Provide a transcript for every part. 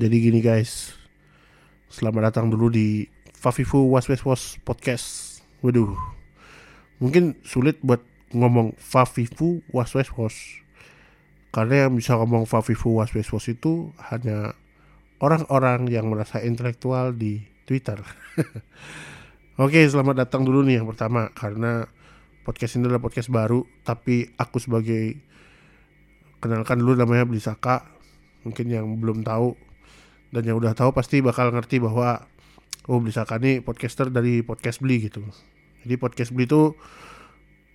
Jadi gini guys, selamat datang dulu di Fafifu Was Was Was Podcast. Waduh, mungkin sulit buat ngomong Fafifu Was Was Was. Karena yang bisa ngomong Fafifu Was Was Was itu hanya orang-orang yang merasa intelektual di Twitter. Oke, selamat datang dulu nih yang pertama karena podcast ini adalah podcast baru, tapi aku sebagai kenalkan dulu namanya Blisaka. Mungkin yang belum tahu dan yang udah tahu pasti bakal ngerti bahwa oh Blisaka ini podcaster dari podcast Beli gitu. Jadi podcast Beli itu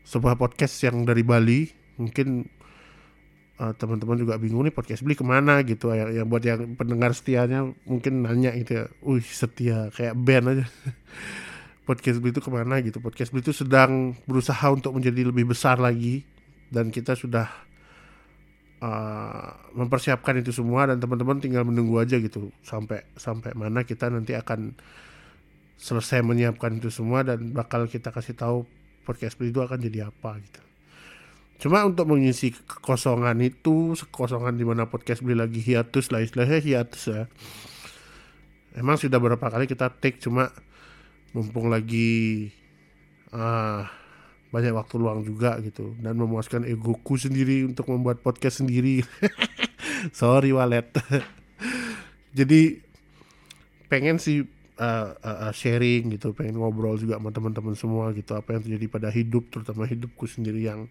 sebuah podcast yang dari Bali. Mungkin uh, teman-teman juga bingung nih podcast Beli ke mana gitu. Yang, yang buat yang pendengar setianya mungkin nanya gitu ya. Wih setia kayak band aja. podcast Beli itu ke mana gitu. Podcast Beli itu sedang berusaha untuk menjadi lebih besar lagi dan kita sudah uh, mempersiapkan itu semua dan teman-teman tinggal menunggu aja gitu sampai sampai mana kita nanti akan selesai menyiapkan itu semua dan bakal kita kasih tahu podcast itu akan jadi apa gitu. Cuma untuk mengisi kekosongan itu, kekosongan di mana podcast beli lagi hiatus lah istilahnya hiatus ya. Emang sudah berapa kali kita take cuma mumpung lagi uh, banyak waktu luang juga gitu. Dan memuaskan egoku sendiri untuk membuat podcast sendiri. Sorry walet. Jadi pengen sih uh, uh, sharing gitu. Pengen ngobrol juga sama teman-teman semua gitu. Apa yang terjadi pada hidup terutama hidupku sendiri yang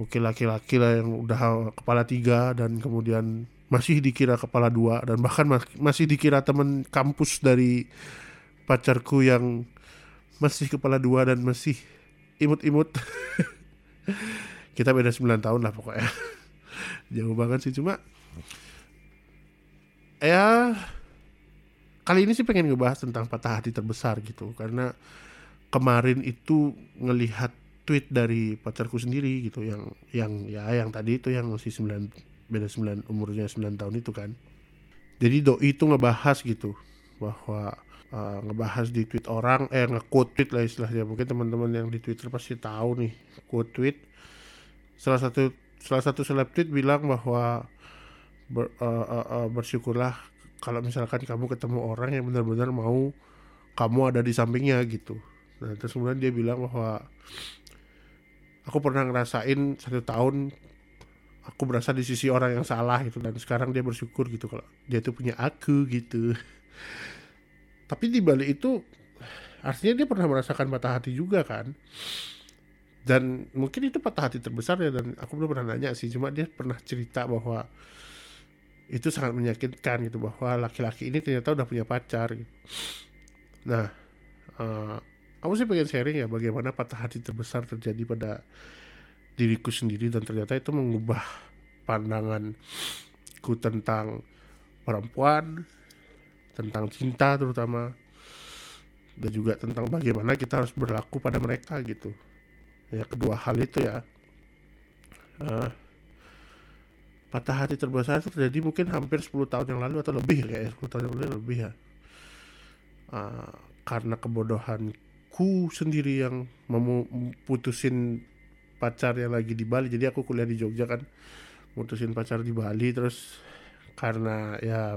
oke laki-laki lah yang udah kepala tiga dan kemudian masih dikira kepala dua dan bahkan masih dikira teman kampus dari pacarku yang masih kepala dua dan masih imut-imut. Kita beda 9 tahun lah pokoknya. Jauh banget sih cuma ya kali ini sih pengen ngebahas tentang patah hati terbesar gitu. Karena kemarin itu ngelihat tweet dari pacarku sendiri gitu yang yang ya yang tadi itu yang masih 9 beda 9 umurnya 9 tahun itu kan. Jadi doi itu ngebahas gitu bahwa uh, ngebahas di tweet orang eh nge-quote tweet lah istilahnya. Mungkin teman-teman yang di Twitter pasti tahu nih quote tweet. Salah satu salah satu seleb tweet bilang bahwa ber, uh, uh, uh, bersyukurlah kalau misalkan kamu ketemu orang yang benar-benar mau kamu ada di sampingnya gitu. Nah terus kemudian dia bilang bahwa aku pernah ngerasain satu tahun aku berasa di sisi orang yang salah gitu. Dan sekarang dia bersyukur gitu kalau dia tuh punya aku gitu tapi di balik itu artinya dia pernah merasakan patah hati juga kan dan mungkin itu patah hati terbesar ya dan aku belum pernah nanya sih cuma dia pernah cerita bahwa itu sangat menyakitkan gitu bahwa laki-laki ini ternyata udah punya pacar gitu. nah uh, aku sih pengen sharing ya bagaimana patah hati terbesar terjadi pada diriku sendiri dan ternyata itu mengubah pandanganku tentang perempuan tentang cinta terutama dan juga tentang bagaimana kita harus berlaku pada mereka gitu. Ya kedua hal itu ya uh, patah hati terbesar itu terjadi mungkin hampir 10 tahun yang lalu atau lebih kayak 10 tahun yang lalu lebih ya. Uh, karena kebodohanku sendiri yang mau putusin pacar yang lagi di Bali. Jadi aku kuliah di Jogja kan mutusin pacar di Bali terus karena ya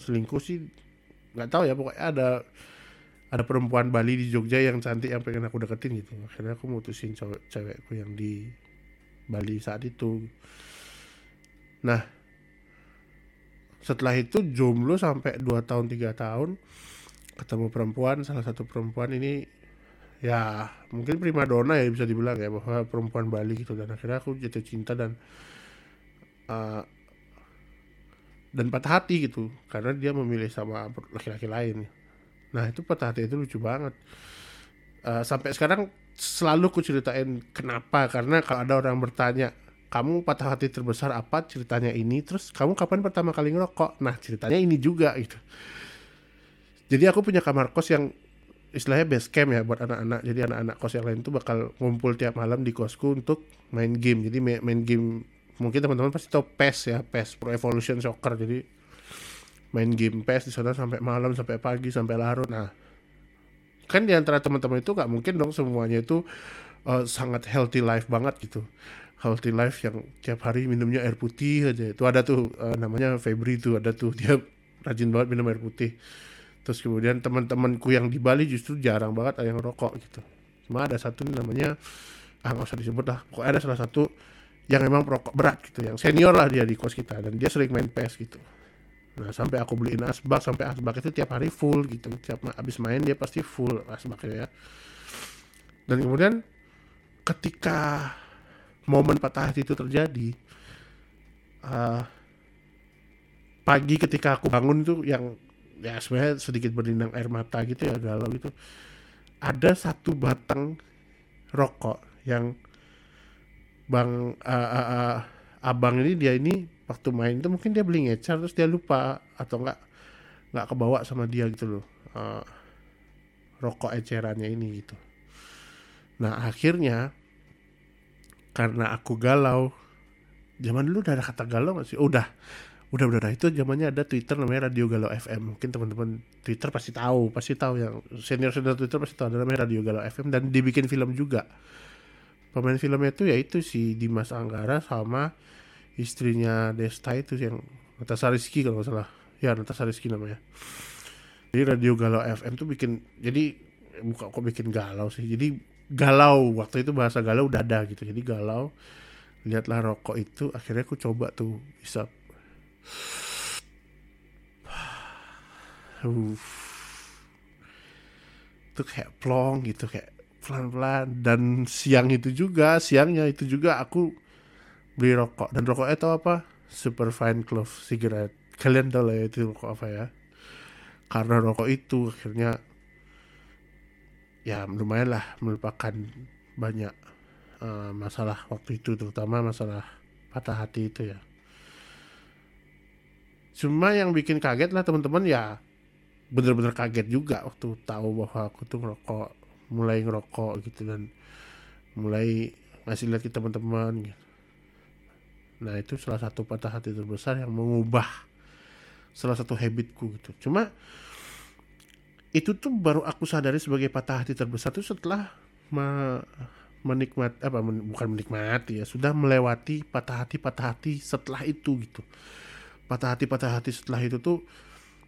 selingkuh sih nggak tahu ya pokoknya ada ada perempuan Bali di Jogja yang cantik yang pengen aku deketin gitu. Akhirnya aku mutusin cewek cewekku yang di Bali saat itu. Nah setelah itu jomblo sampai 2 tahun tiga tahun ketemu perempuan salah satu perempuan ini ya mungkin prima dona ya bisa dibilang ya bahwa perempuan Bali gitu. Dan akhirnya aku jatuh cinta dan uh, dan patah hati gitu. Karena dia memilih sama laki-laki lain. Nah itu patah hati itu lucu banget. Uh, sampai sekarang selalu ku ceritain kenapa. Karena kalau ada orang bertanya kamu patah hati terbesar apa? Ceritanya ini. Terus kamu kapan pertama kali ngerokok? Nah ceritanya ini juga gitu. Jadi aku punya kamar kos yang istilahnya base camp ya buat anak-anak. Jadi anak-anak kos yang lain tuh bakal ngumpul tiap malam di kosku untuk main game. Jadi main game mungkin teman-teman pasti tahu PES ya PES Pro Evolution Soccer. Jadi main game PES di sana sampai malam sampai pagi sampai larut. Nah kan di antara teman-teman itu gak mungkin dong semuanya itu uh, sangat healthy life banget gitu. Healthy life yang tiap hari minumnya air putih aja. Itu ada tuh uh, namanya Febri tuh ada tuh. Dia rajin banget minum air putih. Terus kemudian teman-temanku yang di Bali justru jarang banget ada yang rokok gitu. Cuma ada satu namanya ah nggak usah disebut lah. Kok ada salah satu yang emang perokok berat gitu yang senior lah dia di kos kita dan dia sering main PES gitu. Nah sampai aku beliin asbak sampai asbak itu tiap hari full gitu. Tiap habis main dia pasti full asbaknya ya. Dan kemudian ketika momen patah hati itu terjadi uh, pagi ketika aku bangun itu yang ya sebenarnya sedikit berlinang air mata gitu ya galau gitu ada satu batang rokok yang bang uh, uh, uh, abang ini dia ini waktu main itu mungkin dia beli ngecar terus dia lupa atau enggak nggak kebawa sama dia gitu loh uh, rokok ecerannya ini gitu. Nah akhirnya karena aku galau zaman dulu udah ada kata galau masih oh, udah. Udah udah udah. Itu zamannya ada Twitter namanya Radio Galau FM mungkin teman-teman Twitter pasti tahu pasti tahu yang senior senior Twitter pasti tahu ada namanya Radio Galau FM dan dibikin film juga pemain filmnya itu yaitu si Dimas Anggara sama istrinya Desta itu yang Natasha Rizky kalau nggak salah. Ya Natasha Rizky namanya. Jadi Radio Galau FM tuh bikin jadi buka kok bikin galau sih. Jadi galau waktu itu bahasa galau udah ada gitu. Jadi galau lihatlah rokok itu akhirnya aku coba tuh bisa uh, itu kayak plong gitu kayak pelan-pelan. Dan siang itu juga siangnya itu juga aku beli rokok. Dan rokoknya tau apa? Super fine clove cigarette. Kalian tahu lah ya itu rokok apa ya? Karena rokok itu akhirnya ya lumayan lah melupakan banyak uh, masalah waktu itu terutama masalah patah hati itu ya. Cuma yang bikin kaget lah teman-teman ya bener-bener kaget juga waktu tahu bahwa aku tuh ngerokok mulai ngerokok gitu dan mulai ngasih lihat ke teman-teman gitu. Nah itu salah satu patah hati terbesar yang mengubah salah satu habitku gitu. Cuma itu tuh baru aku sadari sebagai patah hati terbesar itu setelah me menikmati apa men, bukan menikmati ya sudah melewati patah hati patah hati setelah itu gitu patah hati patah hati setelah itu tuh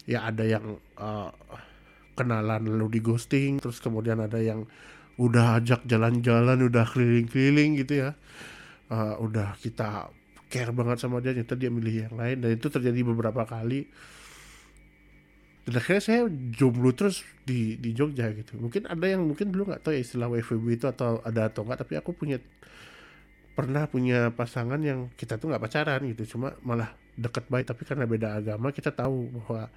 ya ada yang uh, kenalan lalu di ghosting terus kemudian ada yang udah ajak jalan-jalan udah keliling-keliling gitu ya. Uh, udah kita care banget sama dia ternyata dia milih yang lain. Dan itu terjadi beberapa kali. Dan akhirnya saya jomblo terus di di Jogja gitu. Mungkin ada yang mungkin dulu nggak tahu ya istilah WFB itu atau ada atau enggak tapi aku punya pernah punya pasangan yang kita tuh nggak pacaran gitu. Cuma malah deket baik tapi karena beda agama kita tahu bahwa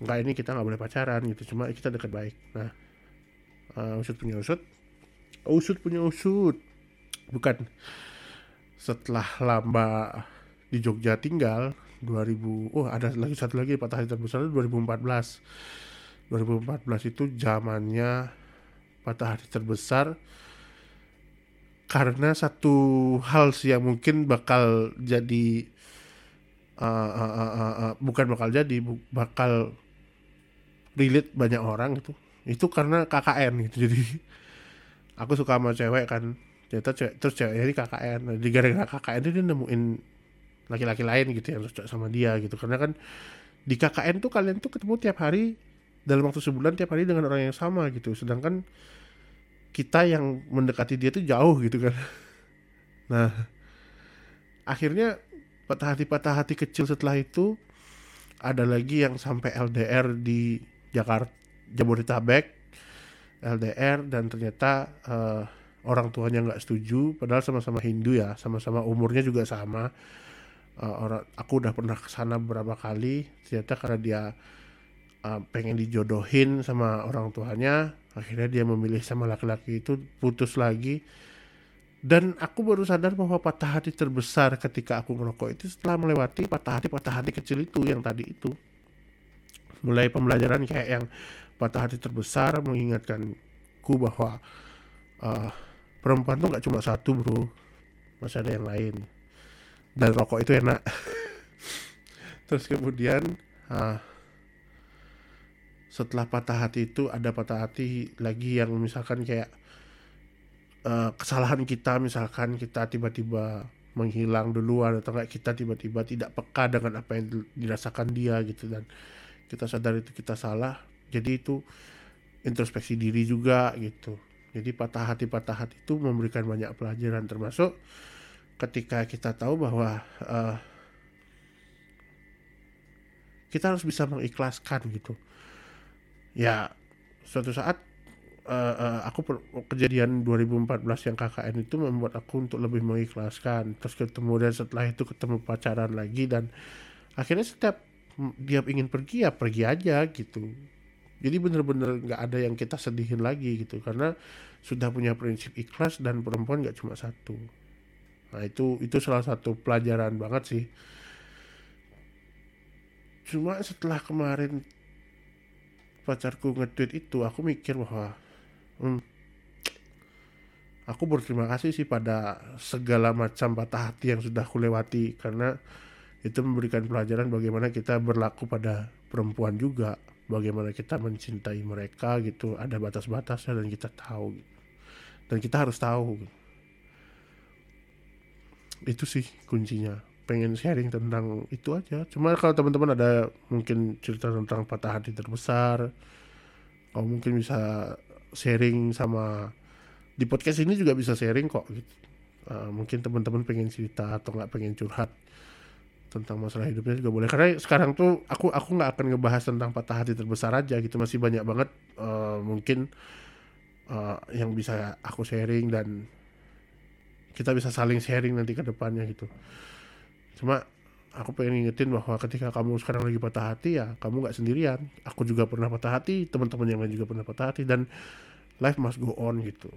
nggak ini kita nggak boleh pacaran gitu cuma kita dekat baik. Nah uh, usut punya usut. Usut punya usut. Bukan. Setelah lama di Jogja tinggal 2000 oh ada lagi satu lagi patah hati terbesar itu 2014 2014 itu zamannya patah hati terbesar. Karena satu hal sih yang mungkin bakal jadi uh, uh, uh, uh, bukan bakal jadi bakal relate banyak orang gitu. Itu karena KKN gitu. Jadi aku suka sama cewek kan. Ternyata cewek terus cewek ini KKN nah, di gara-gara KKN dia nemuin laki-laki lain gitu yang cocok sama dia gitu. Karena kan di KKN tuh kalian tuh ketemu tiap hari dalam waktu sebulan tiap hari dengan orang yang sama gitu. Sedangkan kita yang mendekati dia tuh jauh gitu kan. Nah akhirnya patah hati patah hati kecil setelah itu ada lagi yang sampai LDR di Jakarta Jabodetabek LDR dan ternyata uh, orang tuanya nggak setuju padahal sama-sama Hindu ya sama-sama umurnya juga sama. Uh, orang aku udah pernah ke sana beberapa kali ternyata karena dia uh, pengen dijodohin sama orang tuanya akhirnya dia memilih sama laki-laki itu putus lagi. Dan aku baru sadar bahwa patah hati terbesar ketika aku merokok itu setelah melewati patah hati patah hati kecil itu yang tadi itu mulai pembelajaran kayak yang patah hati terbesar mengingatkanku bahwa uh, perempuan tuh nggak cuma satu bro. Masih ada yang lain. Dan rokok itu enak. Terus kemudian uh, setelah patah hati itu ada patah hati lagi yang misalkan kayak uh, kesalahan kita misalkan kita tiba-tiba menghilang duluan atau enggak kita tiba-tiba tidak peka dengan apa yang dirasakan dia gitu dan kita sadar itu kita salah jadi itu introspeksi diri juga gitu. Jadi patah hati patah hati itu memberikan banyak pelajaran termasuk ketika kita tahu bahwa uh, kita harus bisa mengikhlaskan gitu. Ya suatu saat uh, uh, aku per, kejadian 2014 yang KKN itu membuat aku untuk lebih mengikhlaskan. Terus ketemu dan setelah itu ketemu pacaran lagi dan akhirnya setiap dia ingin pergi ya pergi aja gitu. Jadi bener-bener nggak ada yang kita sedihin lagi gitu. Karena sudah punya prinsip ikhlas dan perempuan nggak cuma satu. Nah itu itu salah satu pelajaran banget sih. Cuma setelah kemarin pacarku nge itu aku mikir bahwa hmm, aku berterima kasih sih pada segala macam patah hati yang sudah aku lewati. Karena itu memberikan pelajaran bagaimana kita berlaku pada perempuan juga bagaimana kita mencintai mereka gitu ada batas-batasnya dan kita tahu gitu. dan kita harus tahu gitu. itu sih kuncinya pengen sharing tentang itu aja cuma kalau teman-teman ada mungkin cerita tentang patah hati terbesar kalau mungkin bisa sharing sama di podcast ini juga bisa sharing kok gitu. Uh, mungkin teman-teman pengen cerita atau nggak pengen curhat tentang masalah hidupnya juga boleh. Karena sekarang tuh aku aku nggak akan ngebahas tentang patah hati terbesar aja gitu. Masih banyak banget uh, mungkin uh, yang bisa aku sharing dan kita bisa saling sharing nanti ke depannya gitu. Cuma aku pengen ingetin bahwa ketika kamu sekarang lagi patah hati ya kamu nggak sendirian. Aku juga pernah patah hati teman-teman yang lain juga pernah patah hati dan life must go on gitu.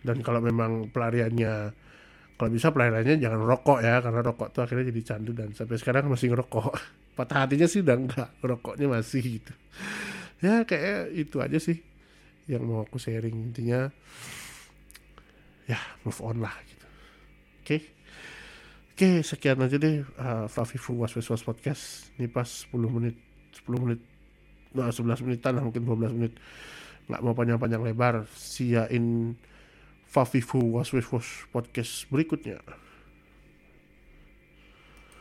Dan kalau memang pelariannya kalau bisa pelayanannya jangan rokok ya karena rokok tuh akhirnya jadi candu dan sampai sekarang masih ngerokok. Patah hatinya sih udah enggak rokoknya masih gitu. Ya kayak itu aja sih yang mau aku sharing. Intinya ya move on lah gitu. Oke? Okay? oke okay, sekian aja deh uh, Fafifu Was Was Podcast. Ini pas 10 menit 10 menit nah, 11 menitan lah mungkin 12 menit. Nggak mau panjang-panjang lebar. Siain Fafifu Was Was podcast berikutnya.